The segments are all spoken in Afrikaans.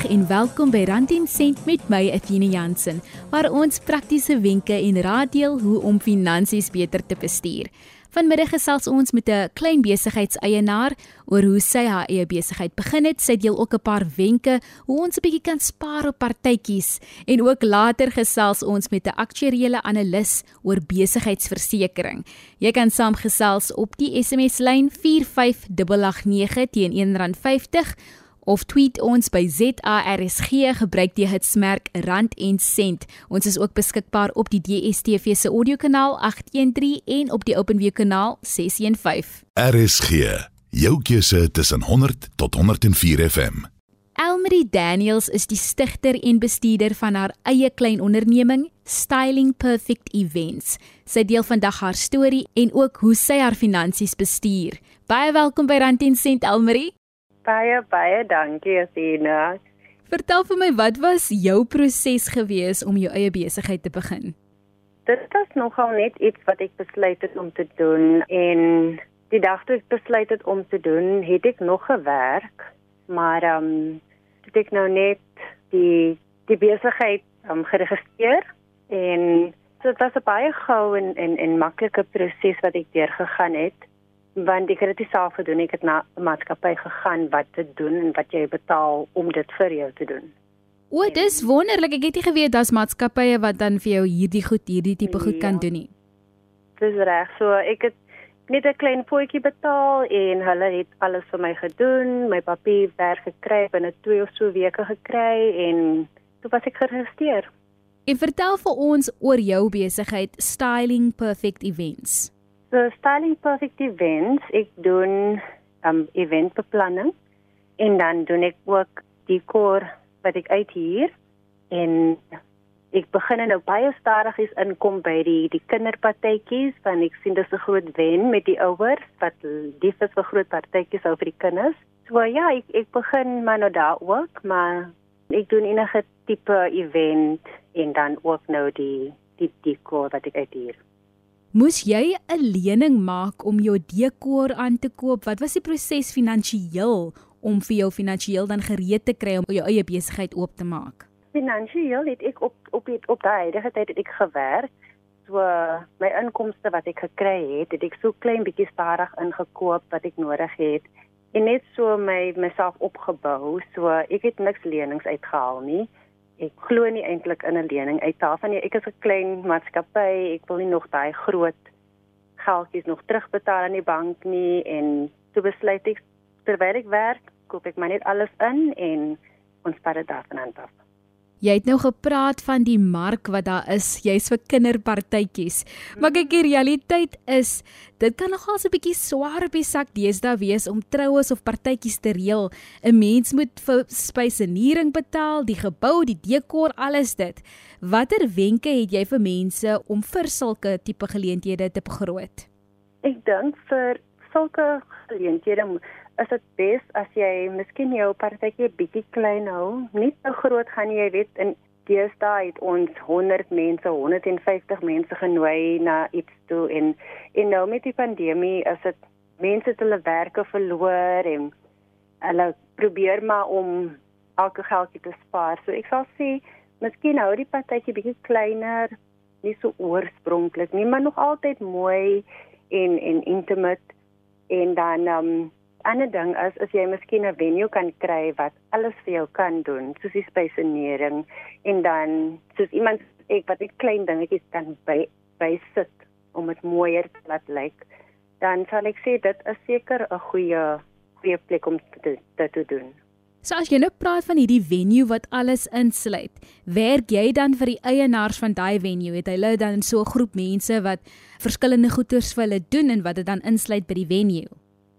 terug en welkom by Rand en Sent met my Athena Jansen, waar ons praktiese wenke en raad deel hoe om finansies beter te bestuur. Vanmiddag gesels ons met 'n klein besigheidseienaar oor hoe sy haar eie besigheid begin het. Sy deel ook 'n paar wenke hoe ons 'n bietjie kan spaar op partytjies en ook later gesels ons met 'n aktuariële analis oor besigheidsversekering. Jy kan saamgesels op die SMS lyn 45889 teen R1.50 of tweet ons by ZARSG gebruik die hitsmerk rand en sent. Ons is ook beskikbaar op die DSTV se audiokanaal 813 en op die OpenView kanaal 615. RSG, jou keuse tussen 100 tot 104 FM. Elmarie Daniels is die stigter en bestuurder van haar eie klein onderneming, Styling Perfect Events. Sy deel vandag haar storie en ook hoe sy haar finansies bestuur. Baie welkom by Rand en Sent Elmarie. Baie baie dankie Athena. Vertel vir my wat was jou proses gewees om jou eie besigheid te begin? Dit was nogal net iets wat ek besluit het om te doen en die dag toe ek besluit het om te doen, het ek nog gewerk, maar ehm um, het ek nou net die die besigheid um, geregistreer en so dit was 'n baie gou en en en maklike proses wat ek deurgegaan het want ek het dit self gedoen ek het na 'n maatskappy gegaan wat te doen en wat jy betaal om dit vir jou te doen. O, dis wonderlik. Ek het nie geweet daar's maatskappye wat dan vir jou hierdie goed, hierdie tipe goed kan ja. doen nie. Dis reg. So ek het net 'n klein voetjie betaal en hulle het alles vir my gedoen, my papierwerk gekry binne 2 of so weke gekry en toe was ek geregistreer. En vertel vir ons oor jou besigheid Styling Perfect Events. So styling perfect events, ek doen um eventbeplanning en dan doen ek ook dekor wat ek uit hier en ek begin nou baie stadigies inkom by die die kinderpartytjies want ek sien dis 'n groot wen met die ouers wat lief is vir groot partytjies oor die kinders. So ja, ek ek begin maar nou daar ook, maar ek doen enige tipe event en dan ook nou die die dekor wat ek uit hier. Moes jy 'n lening maak om jou dekor aan te koop? Wat was die proses finansiëel om vir jou finansiëel dan gereed te kry om jou eie besigheid oop te maak? Finansiëel het ek op op het, op daai huidige tyd het ek gewerk. So my inkomste wat ek gekry het, het ek so klein bietjie stadig ingekoop wat ek nodig het en net so my myself opgebou. So ek het niks lenings uitgehaal nie ek glo nie eintlik in 'n lening uit daarvan nie. Ek is 'n klein maatskappy. Ek wil nie nog daai groot geldjies nog terugbetaal aan die bank nie en toe besluit ek terwyl ek werk, koop ek maar net alles in en ons spaar dit aan af. Jy het nou gepraat van die mark wat daar is, jy's vir kinderpartytjies. Maar kyk, die realiteit is, dit kan nogal so 'n bietjie swaar op die sak deesdae wees om troues of partytjies te reël. 'n Mens moet vir spysenering betaal, die gebou, die dekor, alles dit. Watter wenke het jy vir mense om vir sulke tipe geleenthede te begroot? Ek dink vir sulke geleenthede is dit bes as jy miskien jou partytjie bietjie klein hou, nie te groot gaan jy weet in deesdae het ons 100 mense, 150 mense genooi na iets toe en en nou met die pandemie is dit mense het hulle werke verloor en hulle probeer maar om elke geldjie te spaar. So ek sal sê miskien hou die partytjie bietjie kleiner, nie so oorspronklik nie, maar nog altyd mooi en en intimate en dan ehm um, ander ding is as jy miskien 'n venue kan kry wat alles vir jou kan doen, soos die spysenering en dan soos iemand ek wat ek klein dingetjies kan by by sit om dit mooier te laat lyk, dan sal ek sê dit is seker 'n goeie goeie plek om dit te, te doen. So as jy nou praat van hierdie venue wat alles insluit, werk jy dan vir die eienaars van daai venue? Het hulle dan so 'n groep mense wat verskillende goederes vir hulle doen en wat dit dan insluit by die venue?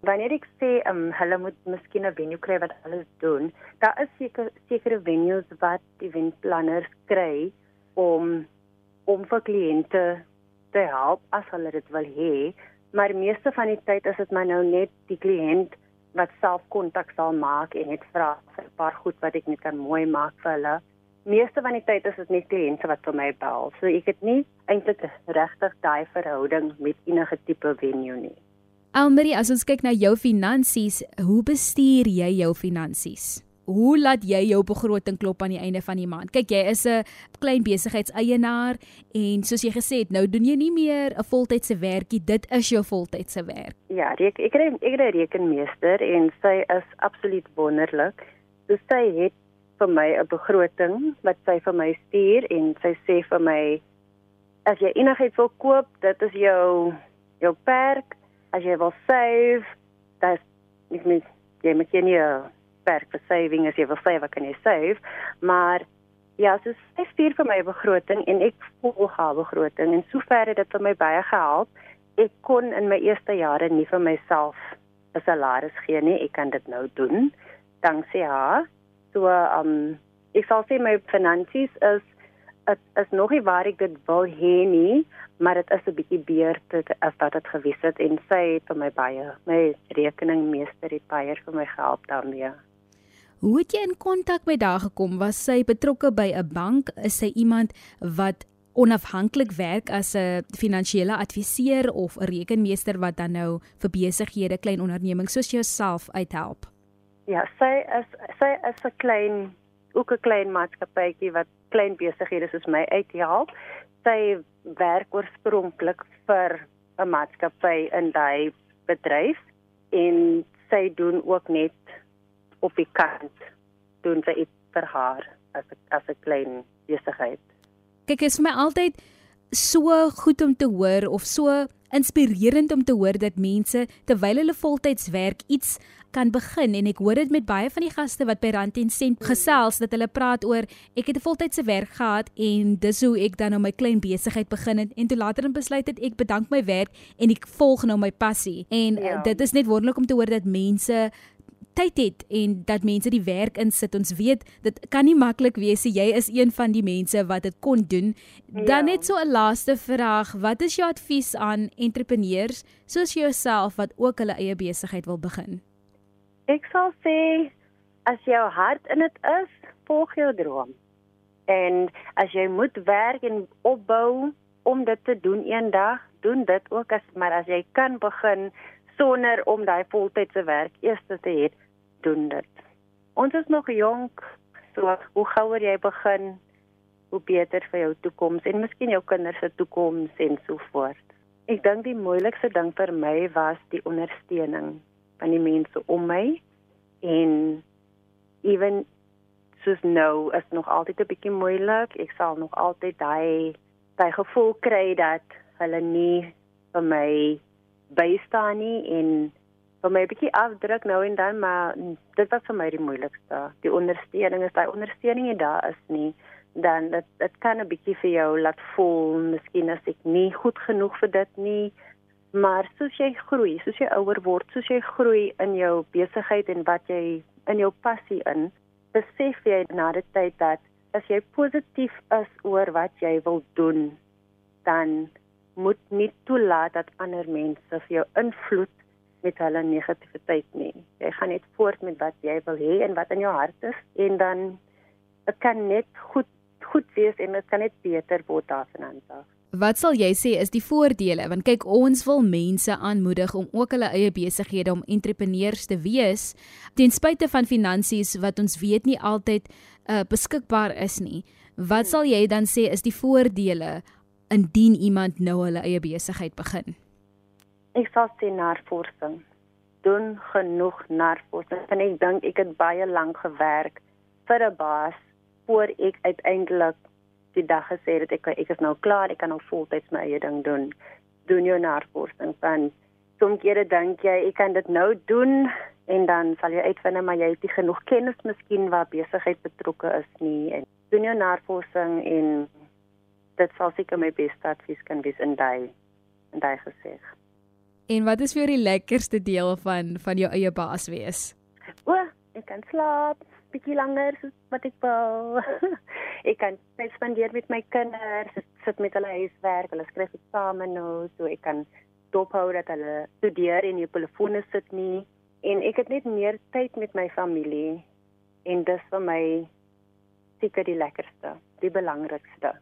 Wanneer ek sê um, hulle moet miskien 'n venue kry wat alles doen, daar is seker sekere venues wat die windplanners kry om om vir kliënte te help as hulle dit wil hê, maar meeste van die tyd is dit maar nou net die kliënt wat self kontak sal maak en net vra vir 'n paar goed wat ek net kan mooi maak vir hulle. Meeste van die tyd is dit net kliënte wat vir my bel. So ek het nie eintlik regtig daai verhouding met enige tipe venue nie. Elmarie, as ons kyk na jou finansies, hoe bestuur jy jou finansies? Hoe laat jy jou begroting klop aan die einde van die maand? Kyk, jy is 'n klein besigheidseienaar en soos jy gesê het, nou doen jy nie meer 'n voltydse werkie, dit is jou voltydse werk. Ja, ek ek het ek het 'n rekenmeester en sy is absoluut wonderlik. So sy het vir my 'n begroting wat sy vir my stuur en sy sê vir my as jy enigiets wil koop, dit is jou jou perk. As jy wil save, dis ek meen jy moet jy nie perk vir saving as jy wil save, kan jy save, maar ja, so sy stuur vir my 'n begroting en ek volg haar begroting en sover het dit vir my baie gehelp. Ek kon in my eerste jare nie vir myself 'n salaris gee nie. Ek kan dit nou doen danksy haar. So, um ek sal sê my finansies is dit is nog nie waar ek dit wil hê nie, maar dit is 'n bietjie beter as wat dit gewes het en sy het vir my baie my rekeningmeester het baie vir my gehelp daarmee. Hoe het jy in kontak met haar gekom? Was sy betrokke by 'n bank? Is sy iemand wat onafhanklik werk as 'n finansiële adviseur of 'n rekenmeester wat dan nou vir besighede, klein ondernemings soos jouself uithelp? Ja, sy is sy is 'n klein ook 'n klein maatskappytjie wat klein besighede soos my uithelp. Sy werk oorspronklik vir 'n maatskappy in daai bedryf en sy doen ook net op die kant doen sy iets vir haar as 'n as 'n klein besigheid. Kyk, dit is my altyd so goed om te hoor of so inspirerend om te hoor dat mense terwyl hulle voltyds werk iets kan begin en ek hoor dit met baie van die gaste wat by Rand en Sent gesels dat hulle praat oor ek het 'n voltydse werk gehad en dis hoe ek dan nou my klein besigheid begin het en toe later in besluit het ek bedank my werk en ek volg nou my passie en ja. dit is net wonderlik om te hoor dat mense tyd het en dat mense die werk insit. Ons weet dit kan nie maklik wees nie. Jy is een van die mense wat dit kon doen. Ja. Dan net so 'n laaste vraag. Wat is jou advies aan entrepreneurs soos jouself wat ook hulle eie besigheid wil begin? Ek sal sê as jou hart in dit is, volg jou droom. En as jy moet werk en opbou om dit te doen eendag, doen dit ook as maar as jy kan begin sonder om daai voltydse werk eers te hê, doen dit. Ons is nog jonk, so hoe gouer jy begin, hoe beter vir jou toekoms en miskien jou kinders se toekoms en so voort. Ek dink die moeilikste ding vir my was die ondersteuning van die mense om my en ewen soos nou is nog altyd 'n bietjie moeilik. Ek sal nog altyd daai daai gevoel kry dat hulle nie vir my bystaan nie en vir my 'n bietjie afdruk nou en dan maar dit was vir my die moeilikste. Die ondersteuning is daai ondersteuning nie daar is nie, dan dit dit kan 'n bietjie vir jou laat voel, miskien as ek nie goed genoeg vir dit nie. Maar soos jy groei, soos jy ouer word, soos jy groei in jou besigheid en wat jy in jou passie in, besef jy na die tyd dat as jy positief is oor wat jy wil doen, dan moet nie toelaat dat ander mense vir jou invloed met hulle negativiteit nie. Jy gaan net voort met wat jy wil hê en wat in jou hart is en dan dit kan net goed goed wees en dit kan net beter word daarvan af. Wat sal jy sê is die voordele? Want kyk, ons wil mense aanmoedig om ook hulle eie besighede om entrepreneurs te wees ten spyte van finansies wat ons weet nie altyd uh, beskikbaar is nie. Wat sal jy dan sê is die voordele indien iemand nou hulle eie besigheid begin? Ek sal sê navorsing. Doen genoeg navorsing. En ek dink ek het baie lank gewerk vir 'n baas voor ek uiteindelik die dag gesê het ek ek is nou klaar, ek kan nou voltyds my eie ding doen. Doen jou navorsing van soms kere dink jy ek kan dit nou doen en dan sal jy uitvind maar jy het nie genoeg kennis miskien waar besigheid betrokke is nie en doen jou navorsing en dit sal seker my beste advies kan wees in daai in daai gesig. En wat is vir jou die lekkerste deel van van jou eie baas wees? O, ek kan slaap bietjie langer soos wat ek wil. ek kan tyd spandeer met my kinders, sit met hulle huiswerk, hulle skryf eksamen nou, so ek kan dophou dat hulle studeer en nie op hulle fone sit nie en ek het net meer tyd met my familie en dis vir my seker die lekkerste, die belangrikste.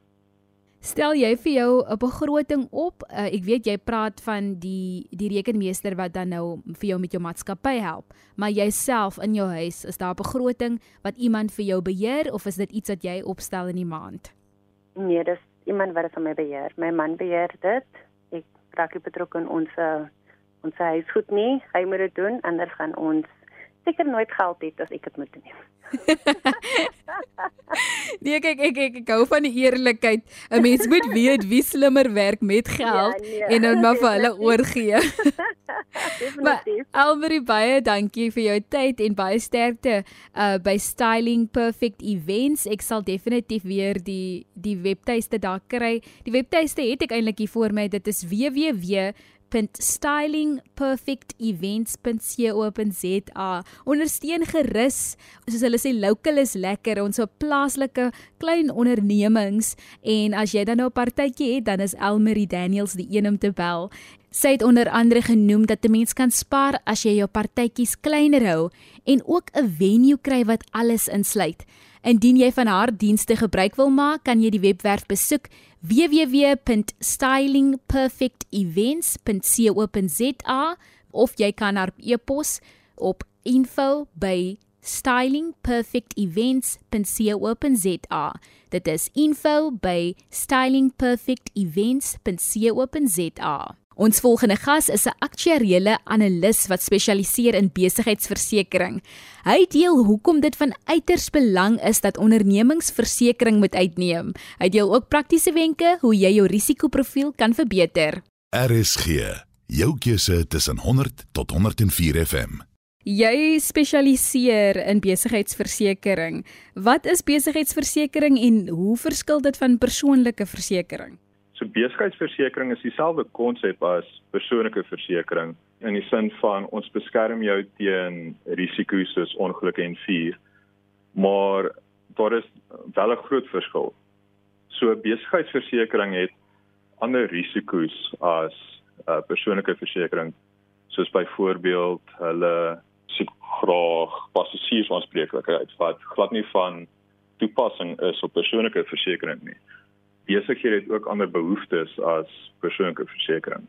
Stel jy vir jou 'n begroting op. Uh, ek weet jy praat van die die rekenmeester wat dan nou vir jou met jou maatskappy help, maar jouself in jou huis, is daar 'n begroting wat iemand vir jou beheer of is dit iets wat jy opstel in die maand? Nee, dis iemand wat dit vir my beheer. My man beheer dit. Ek raak betrokke in ons ons huisgoed nie. Hy moet dit doen anders gaan ons seker nooit geld hê as ek dit moet doen. nee, kyk ek, ek ek hou van die eerlikheid. 'n Mens moet weet wie slimmer werk met ja, geld ja, nee. en dan maar vir hulle oorgee. Definitief. Almarie baie dankie vir jou tyd en baie sterkte uh by Styling Perfect Events. Ek sal definitief weer die die webtuiste daar kry. Die webtuiste het ek eintlik hier voor my. Dit is www www.stylingperfectevents.co.za ondersteun gerus soos hulle sê local is lekker. Ons op plaaslike klein ondernemings en as jy dan nou 'n partytjie het dan is Elmarie Daniels die een om te bel. Sy het onder andere genoem dat 'n mens kan spaar as jy jou partytjies kleiner hou en ook 'n venue kry wat alles insluit Indien jy van haar dienste gebruik wil maak, kan jy die webwerf besoek www.stylingperfectevents.co.za of jy kan haar e-pos op info@stylingperfectevents.co.za. Dit is info@stylingperfectevents.co.za. Ons volgende gas is 'n aktuariële analis wat spesialiseer in besigheidsversekering. Hy deel hoekom dit van uiters belang is dat ondernemings versekerings moet uitneem. Hy deel ook praktiese wenke hoe jy jou risikoprofiel kan verbeter. RSG, jou keuse tussen 100 tot 104 FM. Jy spesialiseer in besigheidsversekering. Wat is besigheidsversekering en hoe verskil dit van persoonlike versekering? So besigheidsversekering is dieselfde konsep as persoonlike versekering in die sin van ons beskerm jou teen risiko's soos ongelukke en vuur. Maar daar is wel 'n groot verskil. So besigheidsversekering het ander risiko's as 'n uh, persoonlike versekering soos byvoorbeeld hulle soek graag passasiersaanspreeklikheid wat glad nie van toepassing is op persoonlike versekering nie besighede het ook ander behoeftes as persoonlike versekerings.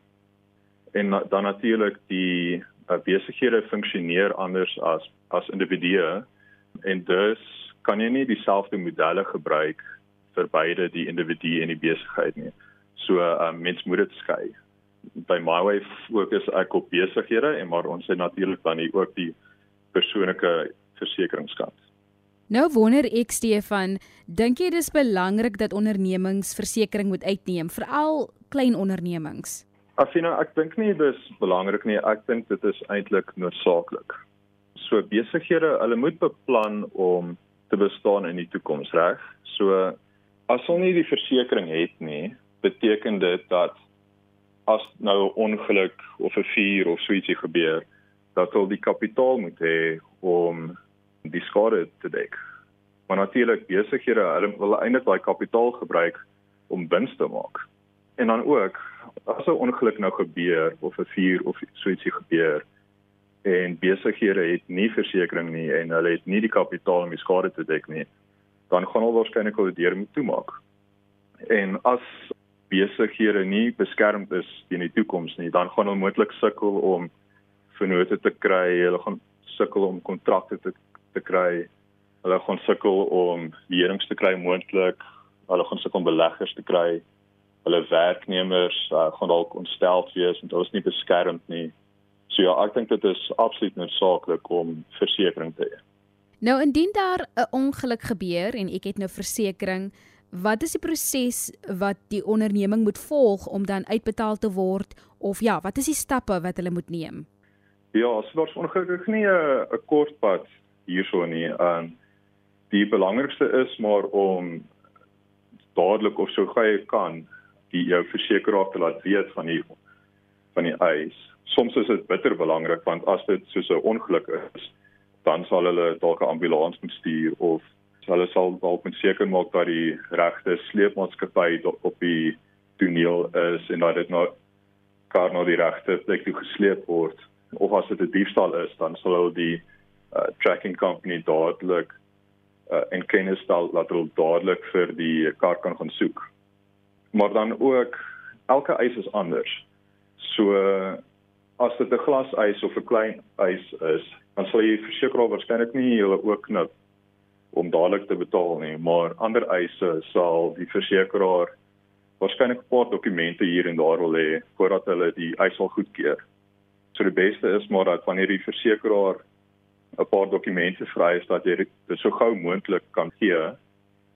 En na, dan natuurlik die uh, besighede funksioneer anders as as individue en dus kan jy nie dieselfde modelle gebruik vir beide die individu en die besigheid nie. So uh, mens moet dit skei. By MyWay fokus ek op besighede en maar ons het natuurlik dan ook die persoonlike versekeringskant. Nou wonder ek Stefan, dink jy dis belangrik dat ondernemings versekerings moet uitneem, veral klein ondernemings? Afina, ek dink nie dis belangrik nie, ek dink dit is eintlik noodsaaklik. So besighede, hulle moet beplan om te bestaan in die toekoms, reg? So as hulle nie die versekerings het nie, beteken dit dat as nou 'n ongeluk of 'n vuur of so ietsie gebeur, dat hulle die kapitaal moet hê om die skade te dek. Maar natuurlik besighede, hulle wil eintlik daai kapitaal gebruik om wins te maak. En dan ook as 'n ongeluk nou gebeur of 'n vuur of so ietsie gebeur en besighede het nie versekerings nie en hulle het nie die kapitaal om die skade te dek nie, dan gaan hulle waarskynlik hulle deur moet toemaak. En as besighede nie beskermd is teen die toekoms nie, dan gaan hulle moontlik sukkel om vennote te kry, hulle gaan sukkel om kontrakte te te kry. Hulle gaan sukkel om leerings te kry moontlik. Hulle gaan sukkel om beleggers te kry. Hulle werknemers uh, gaan dalk ontsteld wees en hulle is nie beskermd nie. So ja, ek dink dit is absoluut noodsaaklik om versekerings te hê. Nou indien daar 'n ongeluk gebeur en ek het nou versekerings, wat is die proses wat die onderneming moet volg om dan uitbetaal te word of ja, wat is die stappe wat hulle moet neem? Ja, so daar's ongelukkig nie 'n kort pad hierso nie. Ehm um, die belangrikste is maar om dadelik of so gou jy kan die jou versekeraar te laat weet van die van die eis. Soms is dit bitter belangrik want as dit soos 'n ongeluk is, dan sal hulle dalk 'n ambulans moet stuur of hulle sal dalk moet seker maak dat die regte sleepmaatskappy op die toneel is en dat dit nou kar na die regte plek toe gesleep word of as dit 'n diefstal is dan sal hulle die uh, tracking company dadelik uh, en kennis stel dat hulle dadelik vir die kar kan gaan soek. Maar dan ook elke eis is anders. So as dit 'n glaseis of 'n klein eis is, dan sal jy verseker waarskynlik nie hulle ook knip om dadelik te betaal nie, maar ander eise sal die versekeraar waarskynlik 'n paar dokumente hier en daar wil hê voordat hulle die eis sal goedkeur. So die beste is maar dat wanneer die versekeraar 'n paar dokumente vry is dat jy dit so gou moontlik kan gee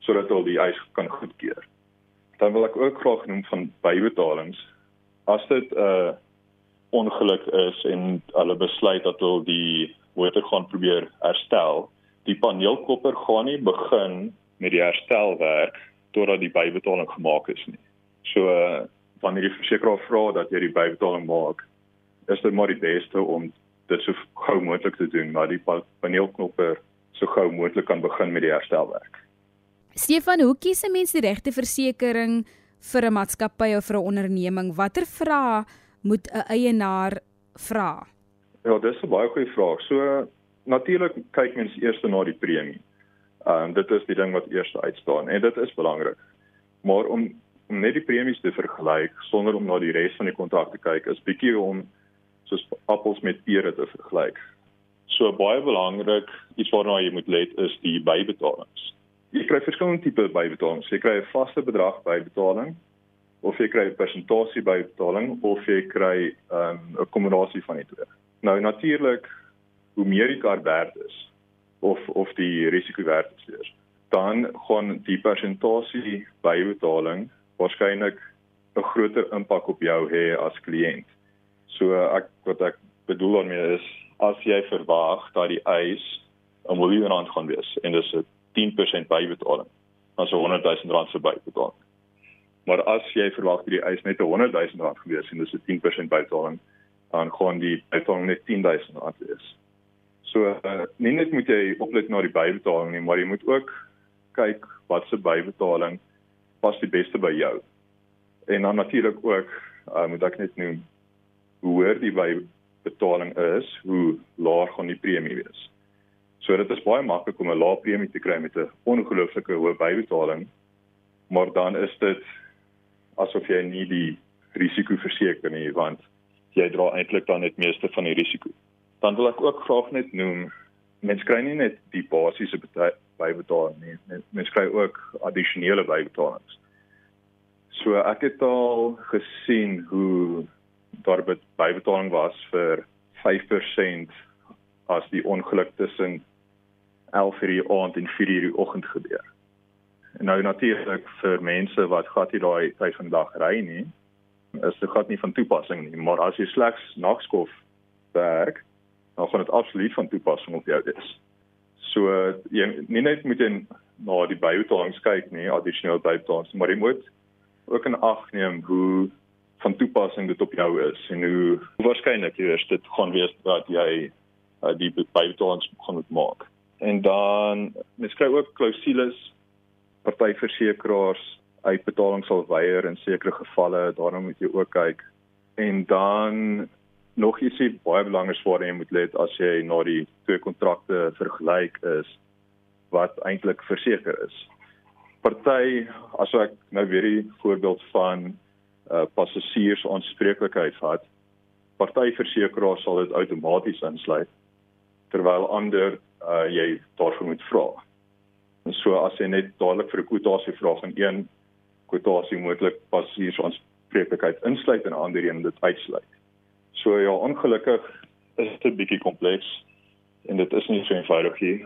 sodat hulle die eis kan goedkeur. Dan wil ek ook graag noem van bybetalings. As dit 'n uh, ongeluk is en hulle besluit dat hulle die motor gaan probeer herstel, die paneelkopper gaan nie begin met die herstelwerk totdat die bybetaling gemaak is nie. So uh, wanneer die versekeraar vra dat jy die bybetaling maak, is dit maar die beste om dit so gou moontlik te doen, maar die paneelknopper so gou moontlik kan begin met die herstelwerk. Stefan, hoe kies 'n mens die regte versekerings vir 'n maatskappy of vir 'n onderneming? Watter vrae moet 'n eienaar vra? Ja, dis 'n baie goeie vraag. So natuurlik kyk mens eers na die premie. Ehm um, dit is die ding wat eers uitstaan en dit is belangrik. Maar om om net die premies te vergelyk sonder om na die res van die kontrak te kyk is bietjie om soos appels met pere te vergelyk. So baie belangrik iets waarna jy moet let is die bybetalings. Jy kry verskillende tipe bybetalings. Jy kry 'n vaste bedrag bybetaling of jy kry 'n persentasie bybetaling of jy kry ehm, 'n um, kombinasie van die twee. Nou natuurlik hoe meer die kar werd is of of die risiko werd is, dan gaan die persentasie bybetaling waarskynlik 'n groter impak op jou hê as kliënt. So ek wat ek bedoel daarmee is as jy verwag dat die eis 'n miljoen rand gaan wees en dis 'n 10% bybetaling, dan so 100 000 rand se bybetaling. Maar as jy verwag dat die eis net 'n 100 000 rand gaan wees en dis 'n 10% bybetaling, dan gaan die betaling net 10 000 rand wees. So uh, nie net moet jy oplet na die bybetaling nie, maar jy moet ook kyk wat se bybetaling pas die beste by jou. En dan natuurlik ook uh, moet ek net noem hoe hoër die betaling is, hoe laer gaan die premie wees. So dit is baie maklik om 'n lae premie te kry met 'n ongelooflike hoë bybetaling, maar dan is dit asof jy nie die risiko verseker nie want jy dra eintlik dan net meeste van die risiko. Dan wil ek ook graag net noem mens kry nie net die basiese bybetaling nie. Mens kry ook addisionele bybetalings. So ek het al gesien hoe daar bybetaling was vir 5% as die ongeluk tussen 11:00 die aand en 4:00 die oggend gebeur. En nou natuurlik vir mense wat gat hier daai tyd van dag ry nie, is dit gat nie van toepassing nie, maar as jy slegs nagskof werk, dan gaan dit absoluut van toepassing op jou wees. So jy nie net moet jy na die bybetalings kyk nie, addisionele bybetalings, maar jy moet ook in ag neem hoe van toepassing dit op jou is en hoe, hoe waarskynlik jy weet dit gaan wees dat jy uh, die bybetalings gaan moet maak. En dan mens kry ook klousules partyversekeraars uitbetaling sal weier in sekere gevalle, daarom moet jy ook kyk. En dan nog ietsie baie belangrik waar jy moet let as jy na die twee kontrakte vergelyk is wat eintlik verseker is. Party as ek nou weer die voorbeeld van uh passasiers aanspreeklikheid vat, party versekeraars sal dit outomaties insluit terwyl ander uh jy daarvoor moet vra. En so as jy net dadelik vir 'n kwotasie vra van een kwotasie moontlik passasiers aanspreeklikheid insluit en ander een dit uitsluit. So ja, ongelukkig is dit 'n bietjie kompleks en dit is nie so eenvoudig nie.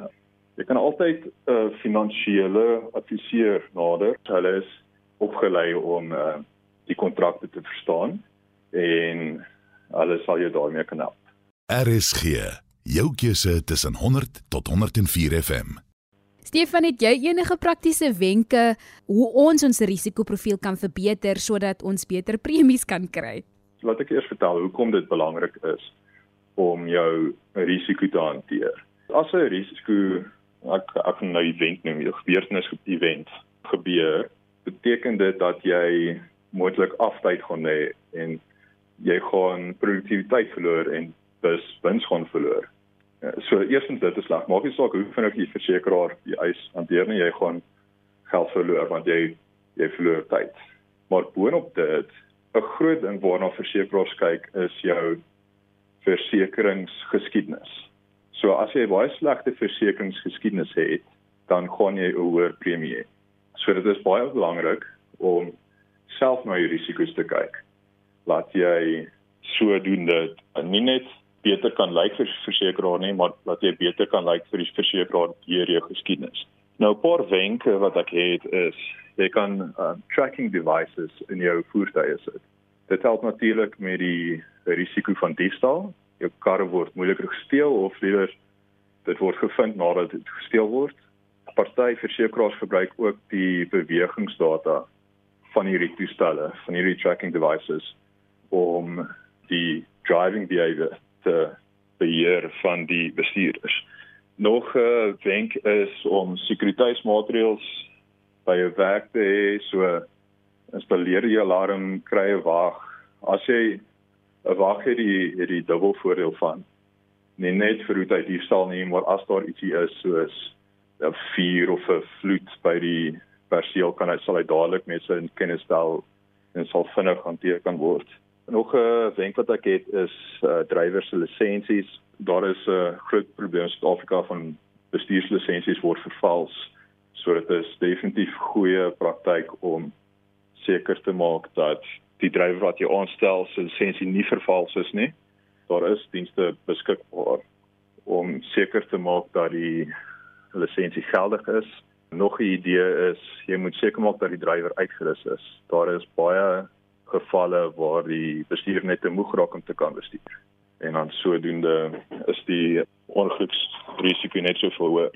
Jy kan altyd 'n uh, finansiële adviseur nader. Hulle is opgelei om uh, die kontrakte te verstaan en hulle sal jou daarmee kan help. RSG, jou keuse tussen 100 tot 104 FM. Stefan, het jy enige praktiese wenke hoe ons ons risikoprofiel kan verbeter sodat ons beter premies kan kry? laat ek eers vertel hoekom dit belangrik is om jou risiko te hanteer. As 'n risiko ek ek nou event noem, 'n gebeurtenis event gebeur, beteken dit dat jy moontlik aftyd gaan hê en jy gaan produktiwiteit verloor en dus wins gaan verloor. Ja, so eerstens dit is sleg. Maak nie saak hoe vinnig jy versekeraar die eis hanteer nie, jy gaan geld verloor want jy jy verloor tyd. Maar boonop dit, 'n groot ding waarna versekerings kyk is jou versekeringsgeskiedenis. So as jy baie slegte versekeringsgeskiedenis het, dan gaan jy 'n hoër premie hê. So dit is baie belangrik om self na jou risiko's te kyk. Laat jy sodoende nie net beter kan lyk vir versekeraar nie, maar dat jy beter kan lyk vir die versekeraar deur jou geskiedenis. Nou 'n paar wenke wat ek het is jy kan uh, tracking devices in jou voertuie sit. Dit help natuurlik met die risiko van diefstal. Jou kar word moeiliker gesteel of liewer dit word gevind nadat dit gesteel word. Party versekeraars gebruik ook die bewegingsdata van hierdie toestelle, van hierdie tracking devices om die driving behavior te beheer van die bestuurders. Nog 'n uh, wenk is om sekuriteitsmaatreëls by jou werk te hê, so installeer jy alarm, kry 'n wag. As jy 'n wag het, die het die dubbel voordeel van nie net vir hoe jy diefstal nie, maar as daar ietsie is soos 'n vuur of 'n vloed by die perseel kan hy sal hy dadelik met sy kennis stel en sal vinnig hanteer kan word. Nog 'n wenk wat ek het is uh, drywers se lisensies. Daar is 'n uh, groot probleem in Suid-Afrika van bestuurslisensies word vervals. So dit is definitief goeie praktyk om seker te maak dat die drywer wat jy aanstel se lisensie nie vervals is nie. Daar is dienste beskikbaar om seker te maak dat die lisensie geldig is. Nog 'n idee is jy moet seker maak dat die drywer uitgerus is. Daar is baie gevalle waar die bestuurder net te moeg raak om te kan bestuur. En dan sodoende is die ongeluksrisiko net so verhoog.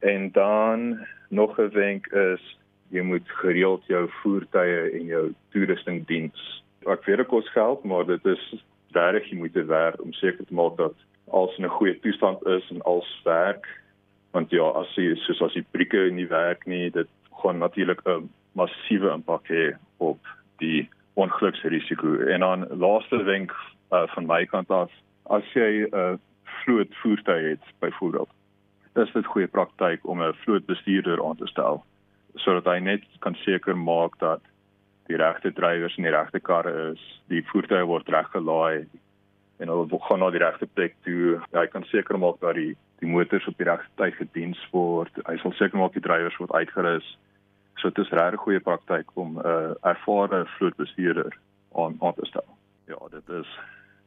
En dan nog 'n wenk is jy moet gereeld jou voertuie en jou toerusting diens. Ek weet dit kos geld, maar dit is regtig jy moet werk om seker te maak dat alles in 'n goeie toestand is en alles werk. Want ja, as jy soos as die brieke nie werk nie, dit gaan natuurlik 'n massiewe impak hê op die ongeluksrisiko. En dan laaste wenk uh, van my kant af, as jy 'n uh, vloot voertuig het byvoorbeeld, dis dit goeie praktyk om 'n vlootbestuurder aan te stel sodat hy net kan seker maak dat die regte drywers en die regte karre is, die voertuie word reg gelaai en hulle gaan na die regte plek toe. Hy kan seker maak dat die die motors op die regte tyd gediens word. Hy sal seker maak die drywers word uitgerus So dit is regtig goeie praktyk om 'n uh, ervare vlootbestuurder aan aan te stel. Ja, dit is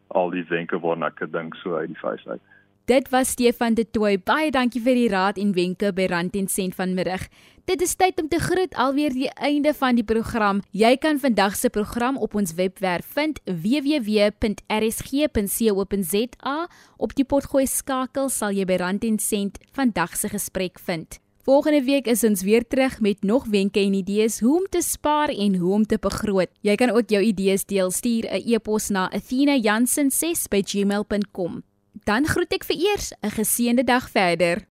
al die wenke waarna ek dink so uit die fees uit. Dit was Stefan de Tooi. Baie dankie vir die raad en wenke by Rand en Sent vanmiddag. Dit is tyd om te groet alweer die einde van die program. Jy kan vandag se program op ons webwerf vind www.rsg.co.za. Op die potgooi skakel sal jy by Rand en Sent vandag se gesprek vind. Volgende week is ons weer terug met nog wenke en idees hoe om te spaar en hoe om te begroot. Jy kan ook jou idees deel. Stuur 'n e-pos na athena.jansen6@gmail.com. Dan groet ek vir eers 'n geseënde dag verder.